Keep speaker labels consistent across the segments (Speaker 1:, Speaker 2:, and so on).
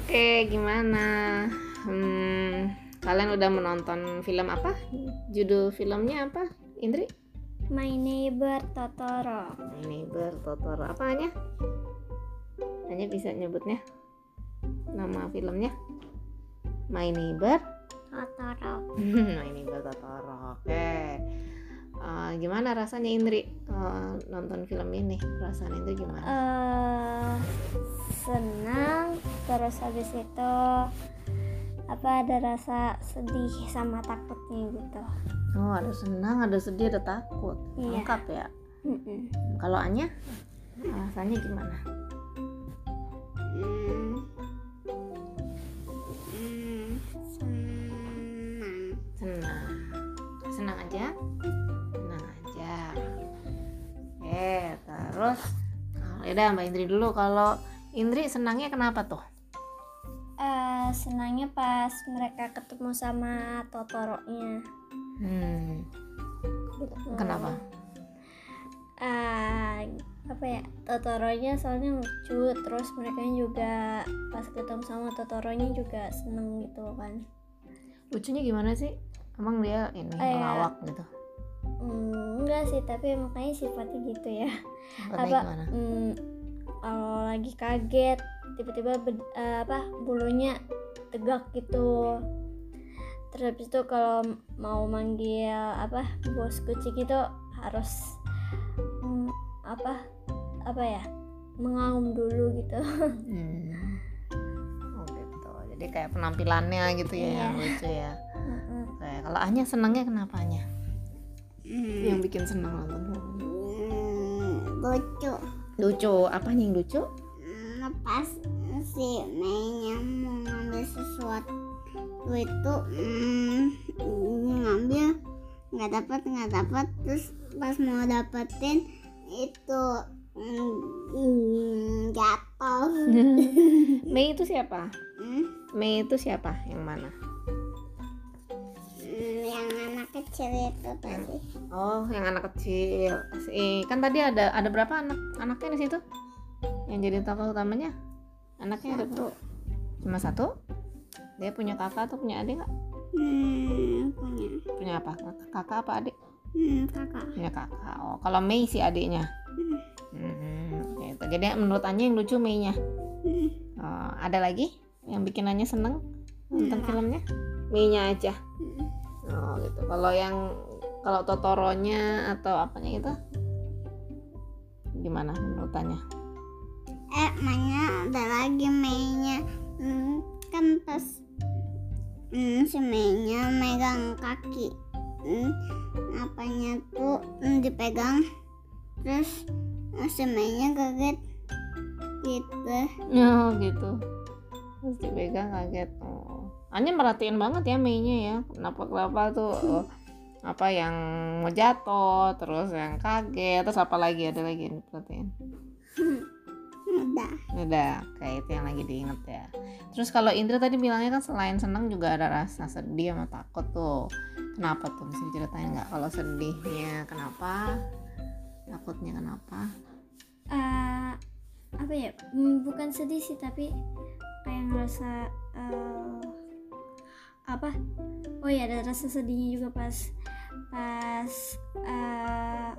Speaker 1: Oke, gimana? Hmm, kalian udah menonton film apa? Judul filmnya apa, Indri?
Speaker 2: My Neighbor Totoro.
Speaker 1: My Neighbor Totoro. Apanya? Hanya bisa nyebutnya? Nama filmnya? My Neighbor
Speaker 2: Totoro.
Speaker 1: My Neighbor Totoro. Oke. Uh, gimana rasanya Indri uh, nonton film ini? Perasaan Indri gimana?
Speaker 2: Uh, senang. Terus habis itu apa ada rasa sedih sama takutnya gitu.
Speaker 1: Oh, ada senang, ada sedih, ada takut.
Speaker 2: Iya.
Speaker 1: Lengkap ya.
Speaker 2: Mm-mm.
Speaker 1: Kalau Anya, rasanya gimana?
Speaker 2: Hmm, senang.
Speaker 1: Senang. Senang aja? Senang aja. Eh, terus kalau ya udah Mbak Indri dulu kalau Indri senangnya kenapa tuh?
Speaker 2: Eh, senangnya pas mereka ketemu sama Totoro-nya.
Speaker 1: Hmm, kenapa?
Speaker 2: Ah, apa ya Totoronya soalnya lucu terus mereka juga pas ketemu sama Totoronya juga seneng gitu kan
Speaker 1: Lucunya gimana sih? Emang dia ini
Speaker 2: Eh,
Speaker 1: ngelawak gitu?
Speaker 2: hmm, enggak sih tapi makanya sifatnya gitu ya
Speaker 1: Katanya
Speaker 2: apa
Speaker 1: gimana?
Speaker 2: hmm, kalau lagi kaget tiba-tiba eh, apa bulunya tegak gitu terus habis itu kalau mau manggil apa bos kucing itu harus hmm, apa apa ya mengaum dulu gitu
Speaker 1: Hmm. Oh gitu. Jadi kayak penampilannya gitu ya
Speaker 2: Iya.
Speaker 1: lucu ya. Oke, kalau Anya senangnya kenapa Anya? Yang bikin senang nonton film?
Speaker 2: lucu
Speaker 1: Lucu, apanya yang lucu?
Speaker 2: pas si Meinya mau ngambil sesuatu itu mm, ngambil nggak dapat nggak dapat terus pas mau dapetin itu mm, jatuh
Speaker 1: Mei itu siapa?
Speaker 2: Hmm,
Speaker 1: Mei itu siapa? Yang mana?
Speaker 2: Yang anak kecil itu tadi
Speaker 1: Oh, yang anak kecil. Si, kan tadi ada ada berapa anak anaknya di situ? Yang jadi tokoh utamanya? Anaknya ada
Speaker 2: Satu.
Speaker 1: cuma satu? Dia punya kakak atau punya adik nggak?
Speaker 2: hmm, punya
Speaker 1: Punya apa? Kakak apa adik?
Speaker 2: hmm, kakak
Speaker 1: Punya kakak. Oh, kalau Mei si adiknya. Hmm, gitu. Jadi menurut Anya yang lucu Mei-nya.
Speaker 2: Hmm.
Speaker 1: Oh, ada lagi yang bikin Anya seneng nonton
Speaker 2: Nggak.
Speaker 1: filmnya? Mei-nya aja.
Speaker 2: Hmm.
Speaker 1: Oh gitu. Kalau yang kalau Totoronya atau apanya itu gimana menurut Anya?
Speaker 2: eh mainnya ada lagi mainnya hmm, kan pas hmm, si mainnya megang kaki hmm, apanya tuh hmm, dipegang terus eh, si mainnya kaget gitu
Speaker 1: Oh gitu. Terus dipegang kaget. Oh. Anya merhatiin banget ya Mei-nya ya. Kenapa kenapa tuh oh, apa yang mau jatuh, terus yang kaget, terus apa lagi ada lagi yang diperhatiin?
Speaker 2: udah
Speaker 1: Udah, kayak itu yang lagi diinget ya. Terus kalau Indra tadi bilangnya kan selain senang juga ada rasa sedih sama takut tuh. Kenapa tuh? Bisa diceritain nggak? Kalau sedihnya kenapa? Takutnya kenapa?
Speaker 2: Eh, apa ya Hmm, bukan sedih sih tapi kayak ngerasa eh, apa oh ya ada rasa sedihnya juga pas pas eh,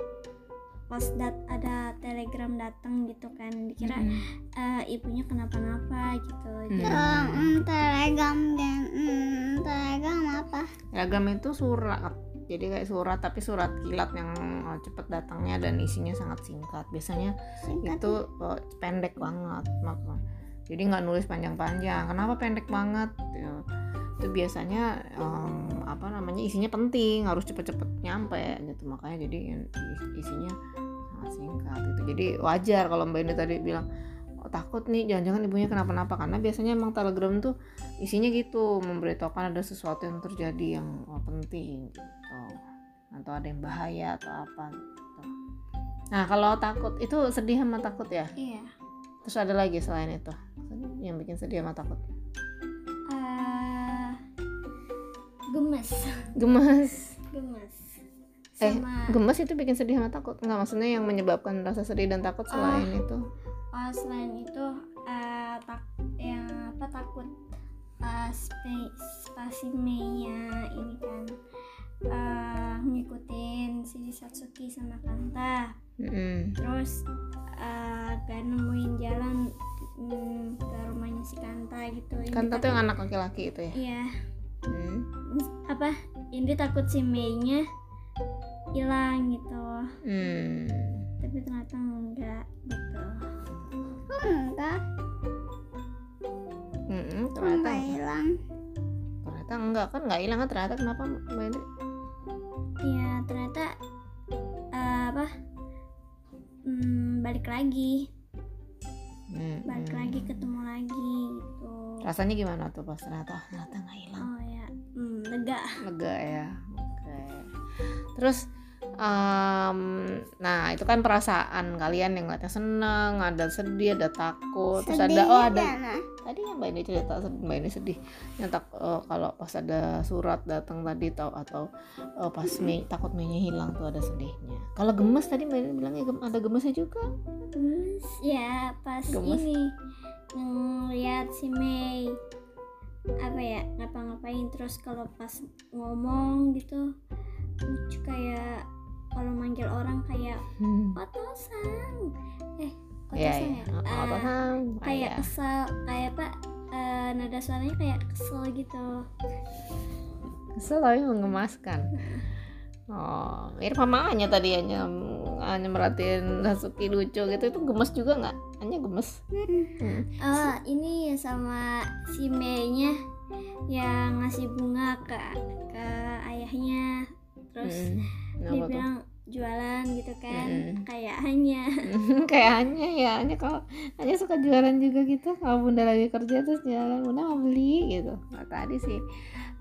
Speaker 2: pas dat ada telegram datang gitu kan dikira
Speaker 1: Mm-mm.
Speaker 2: eh, ibunya kenapa-napa gitu
Speaker 1: Hmm.
Speaker 2: Jadi- telegram dan telegram apa
Speaker 1: Telegram itu surat. Jadi kayak surat tapi surat kilat yang oh, cepet datangnya dan isinya sangat singkat. Biasanya itu oh, pendek banget maka jadi nggak nulis panjang-panjang. Kenapa pendek banget? Ya, itu biasanya em, apa namanya isinya penting harus cepet-cepet nyampe gitu. Makanya jadi is- isinya sangat singkat gitu. Jadi wajar kalau mbak ini tadi bilang oh, takut nih jangan-jangan ibunya kenapa-napa. Karena biasanya emang telegram tuh isinya gitu memberitahukan ada sesuatu yang terjadi yang oh, penting gitu. Atau ada yang bahaya atau apa gitu. Nah kalau takut itu sedih sama takut ya?
Speaker 2: Iya
Speaker 1: Terus ada lagi selain itu yang bikin sedih sama takut.
Speaker 2: eh gemes
Speaker 1: Gemes.
Speaker 2: gemes
Speaker 1: Eh,
Speaker 2: sama
Speaker 1: Gemes itu bikin sedih sama takut. Enggak maksudnya yang menyebabkan rasa sedih dan takut selain itu.
Speaker 2: oh, selain itu eh, tak yang apa takut pas si Mei-nya ini kan eh, ngikutin si Satsuki sama Kanta.
Speaker 1: Mm-mm.
Speaker 2: terus eh, gak nemuin jalan mm, ke rumahnya si Kanta gitu. Indri
Speaker 1: kan tuh yang anak laki-laki itu ya?
Speaker 2: Iya.
Speaker 1: Hmm.
Speaker 2: apa? Indri takut si Mei-nya hilang gitu.
Speaker 1: Hmm.
Speaker 2: tapi ternyata enggak gitu.
Speaker 3: Enggak? Kok
Speaker 1: ternyata
Speaker 3: nggak hilang?
Speaker 1: Ternyata enggak. Kan nggak hilang kan? Ternyata kenapa mbak Indri
Speaker 2: balik lagi.
Speaker 1: Hmm,
Speaker 2: balik
Speaker 1: hmm.
Speaker 2: lagi ketemu lagi gitu.
Speaker 1: Rasanya gimana tuh pas ternyata? Ternyata nggak hilang.
Speaker 2: Oh ya mm, lega.
Speaker 1: Lega ya oke. Terus em, nah itu kan perasaan kalian yang ngeliatnya seneng ada sedih ada takut. Terus ada oh ada tadi yang mbak ini cerita sedih- mbak ini sedih. Yang tak eh, kalau pas ada surat datang tadi tau atau eh, pas Mei, takut Mei hilang tuh ada sedihnya. Kalau gemes tadi mbak ini bilangnya gem- ada gemesnya juga?
Speaker 2: Gemes ya pas
Speaker 1: Gemes.
Speaker 2: ini ngeliat si Mei apa ya ngapa-ngapain terus kalau pas ngomong gitu lucu kayak kalau manggil orang kayak
Speaker 1: hmm.
Speaker 2: otosang eh
Speaker 1: Iya, iya.
Speaker 2: ya
Speaker 1: Oh,
Speaker 2: Ah,
Speaker 1: otosang. Ah,
Speaker 2: kayak
Speaker 1: iya.
Speaker 2: kesel kayak apa eh, nada suaranya kayak kesel gitu
Speaker 1: kesel tapi mengemaskan oh mirip sama Anya tadi hanya hanya merhatiin Sasuke lucu gitu itu gemes juga nggak Anya gemes Hmm.
Speaker 2: oh ini sama si Mei-nya yang ngasih bunga ke ke ayahnya terus
Speaker 1: Mm.
Speaker 2: dia
Speaker 1: Kenapa tuh?
Speaker 2: Jualan gitu kan
Speaker 1: Mm.
Speaker 2: kayak hanya.
Speaker 1: Kayak Anya ya Anya kalau Anya suka jualan juga gitu. Kalau bunda lagi kerja terus jualan bunda mau beli gitu. Nah, tadi sih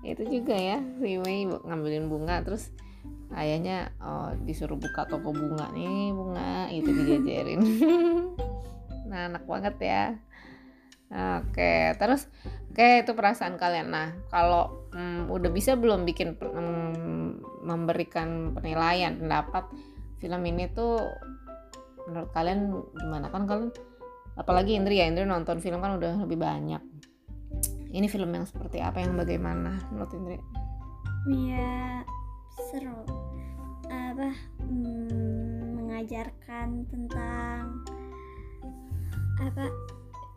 Speaker 1: itu juga ya si Mei ngambilin bunga terus ayahnya oh, disuruh buka toko bunga nih bunga itu dijajarin nah enak banget ya oke terus oke itu perasaan kalian. Nah kalau mm, udah bisa belum bikin mm, memberikan penilaian pendapat film ini tuh menurut kalian gimana? Kan kalian apalagi Indri ya Indri nonton film kan udah lebih banyak. Ini film yang seperti apa yang bagaimana menurut Indri?
Speaker 2: Ya seru. Apa mm, mengajarkan tentang apa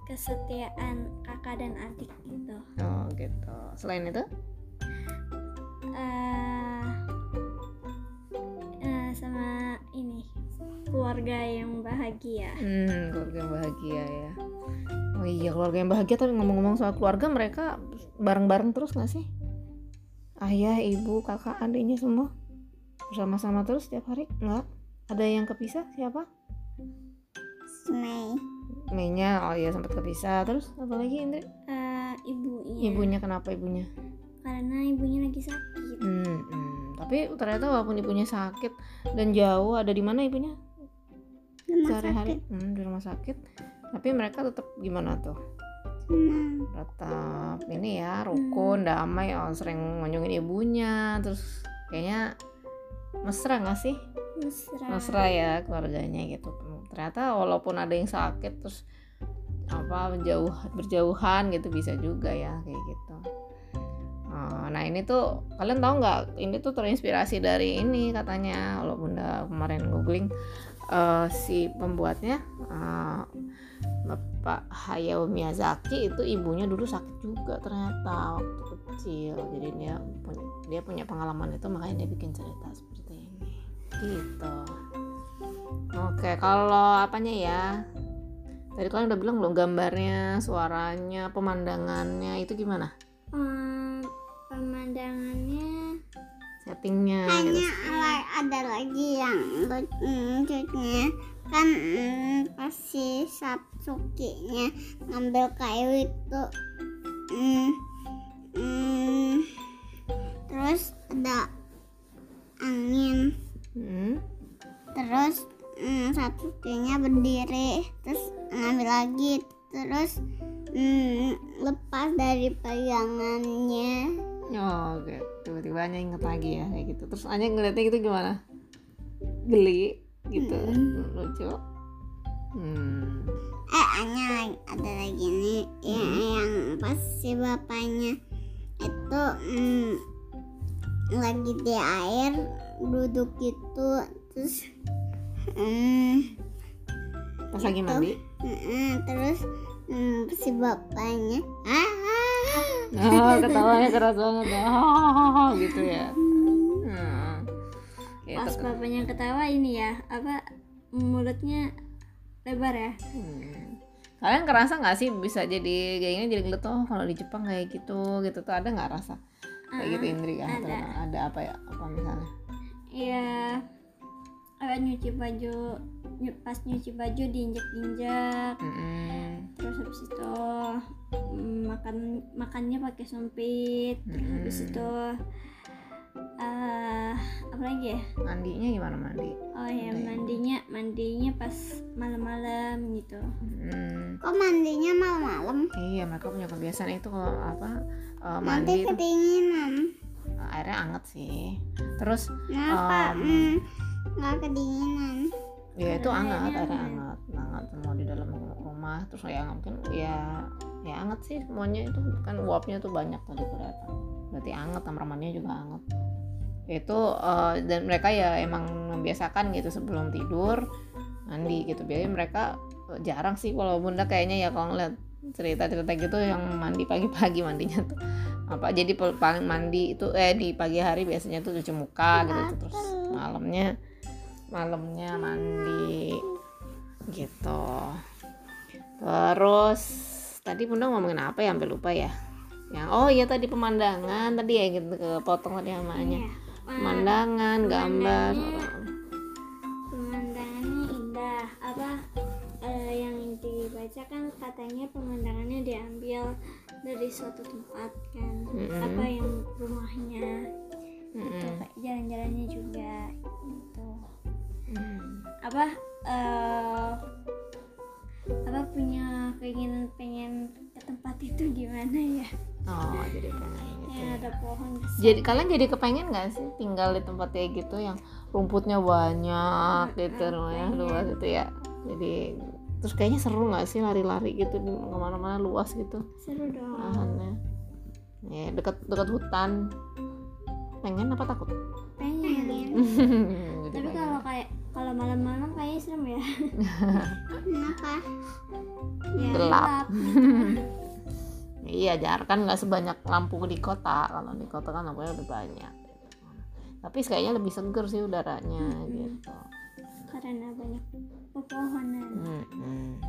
Speaker 2: kesetiaan kakak dan adik gitu.
Speaker 1: Oh gitu. Selain itu?
Speaker 2: Eh eh, sama ini keluarga yang bahagia.
Speaker 1: Hmm keluarga yang bahagia ya. Oh iya keluarga yang bahagia tapi ngomong-ngomong soal keluarga mereka bareng-bareng terus nggak sih? Ayah ibu kakak adiknya semua? Bersama-sama terus setiap hari? Nggak? Ada yang kepisah? Siapa?
Speaker 3: Mei
Speaker 1: Meinya. Oh iya sempat kepisah terus apa lagi Indri?
Speaker 2: Eh, ibunya
Speaker 1: ibunya kenapa ibunya?
Speaker 2: Karena ibunya lagi sakit.
Speaker 1: Hmm, hmm. tapi ternyata walaupun ibunya sakit dan jauh ada di mana ibunya?
Speaker 3: Rumah
Speaker 1: sehari-hari.
Speaker 3: sakit.
Speaker 1: Hmm, di rumah sakit. Tapi mereka tetap gimana tuh?
Speaker 3: Senang
Speaker 1: tetap ini ya rukun damai. Oh, sering ngunjungin ibunya. Terus kayaknya mesra nggak sih
Speaker 2: mesra.
Speaker 1: Ya keluarganya gitu. Ternyata walaupun ada yang sakit terus apa jauh berjauhan gitu bisa juga ya kayak gitu. Oh, nah ini tuh kalian tahu nggak? Ini tuh terinspirasi dari ini katanya kalau bunda kemarin googling eh, si pembuatnya eh, bapak Hayao Miyazaki itu ibunya dulu sakit juga ternyata waktu kecil. Jadi dia punya dia punya pengalaman itu makanya dia bikin cerita seperti gitu. Oke kalau apanya ya? Tadi kalian udah bilang belum gambarnya suaranya pemandangannya itu gimana?
Speaker 2: Em, pemandangannya
Speaker 1: settingnya gitu.
Speaker 3: hanya ala- ada lagi yang lucunya kan mm, pas si Satsuki nya ngambil kayu itu mm, mm, mm, Satsuki nya berdiri terus ngambil lagi terus mm, lepas dari pegangannya
Speaker 1: Oh, oke. Tiba-tiba Anya inget lagi ya kayak gitu. Terus Anya ngeliatnya gitu gimana? Geli gitu.
Speaker 3: Mm.
Speaker 1: Lucu. Hmm.
Speaker 3: eh hanya ada lagi nih yang, yang pas si bapaknya itu mm, lagi di air duduk gitu terus mm,
Speaker 1: Pas lagi mandi.
Speaker 3: mm, terus mm, si bapaknya ah,
Speaker 1: Oh, ketawanya keras banget. Oh, gitu ya. Hmm. Gitu.
Speaker 2: pas bapaknya ketawa ini ya apa mulutnya lebar ya
Speaker 1: Hmm. Kalian kerasa nggak sih bisa jadi kayak gini jadi ngeliat oh kalau di Jepang kayak gitu gitu tuh ada nggak rasa kayak gitu Indri kan
Speaker 2: ada.
Speaker 1: Ada apa ya apa misalnya
Speaker 2: Iya, apa nyuci baju, nyu- pas nyuci baju diinjak-injak,
Speaker 1: Mm-mm.
Speaker 2: terus habis itu mm, makan makannya pakai sumpit, terus habis itu eh apa lagi ya?
Speaker 1: mandinya gimana mandi
Speaker 2: Oh ya
Speaker 1: ya?
Speaker 2: mandinya mandinya pas malam-malam gitu.
Speaker 1: Hmm.
Speaker 3: kok mandinya malam-malam
Speaker 1: iya mereka punya kebiasaan itu kalau apa eh,
Speaker 3: nanti
Speaker 1: mandi tuh
Speaker 3: kedinginan
Speaker 1: airnya anget sih terus
Speaker 3: kenapa
Speaker 1: Um,
Speaker 3: mm, nggak kedinginan.
Speaker 1: Ya itu
Speaker 2: Karena
Speaker 1: anget
Speaker 2: airnya
Speaker 1: airnya
Speaker 2: anget.
Speaker 1: anget anget semua di dalam rumah. Terus ya mungkin ya ya anget sih semuanya itu kan uapnya tuh banyak tadi kelihatan. Berarti anget kamar mandinya juga anget. Itu eh, dan mereka ya emang membiasakan gitu sebelum tidur mandi gitu. Biasanya mereka eh, jarang sih kalau bunda kayaknya ya kalau ngeliat cerita-cerita gitu yang mandi pagi-pagi mandinya tuh apa jadi paling mandi itu eh di pagi hari biasanya tuh cuci muka gitu terus malamnya malamnya mandi gitu terus tadi bunda ngomongin apa ya sampai lupa ya yang oh iya tadi pemandangan tadi ya gitu kepotong tadi namanya
Speaker 2: Iya. Wah,
Speaker 1: pemandangan gambar
Speaker 2: pemandangannya indah. Apa eh, yang dibaca kan katanya pemandangannya diambil dari suatu tempat kan.
Speaker 1: Mm-mm.
Speaker 2: Apa yang rumahnya gitu
Speaker 1: Mm-mm.
Speaker 2: kayak jalan-jalannya juga gitu
Speaker 1: Mm.
Speaker 2: apa eh apa punya keinginan pengen ke tempat itu gimana ya?
Speaker 1: Oh jadi pengen gitu.
Speaker 2: yang
Speaker 1: ya.
Speaker 2: ada pohon besar.
Speaker 1: Jadi kalian jadi kepengen nggak sih tinggal di tempat kayak gitu yang rumputnya banyak gitu rumahnya luas itu ya? Jadi terus kayaknya seru nggak sih lari-lari gitu di ke mana-mana luas gitu?
Speaker 2: Seru dong.
Speaker 1: Lahannya ya dekat dekat hutan. Pengen apa takut?
Speaker 2: Pengen. kalau malam-malam kayaknya serem ya.
Speaker 3: Kenapa?
Speaker 2: Ya.
Speaker 1: Gelap. iya jar kan nggak sebanyak lampu di kota. Kalau di kota kan lampunya lebih banyak. Tapi kayaknya lebih seger sih udaranya gitu.
Speaker 2: Karena banyak pepohonan.
Speaker 1: Mm-mm.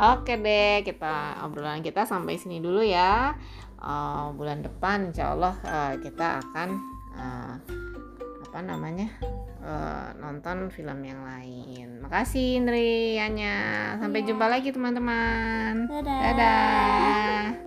Speaker 1: Oke deh, kita obrolan kita sampai sini dulu ya. Eh, bulan depan, insya Allah eh, kita akan eh, apa namanya eh, nonton film yang lain. Makasih Indri, Anya. Sampai
Speaker 2: Iya.
Speaker 1: jumpa lagi teman-teman.
Speaker 2: dadah
Speaker 1: Dadah.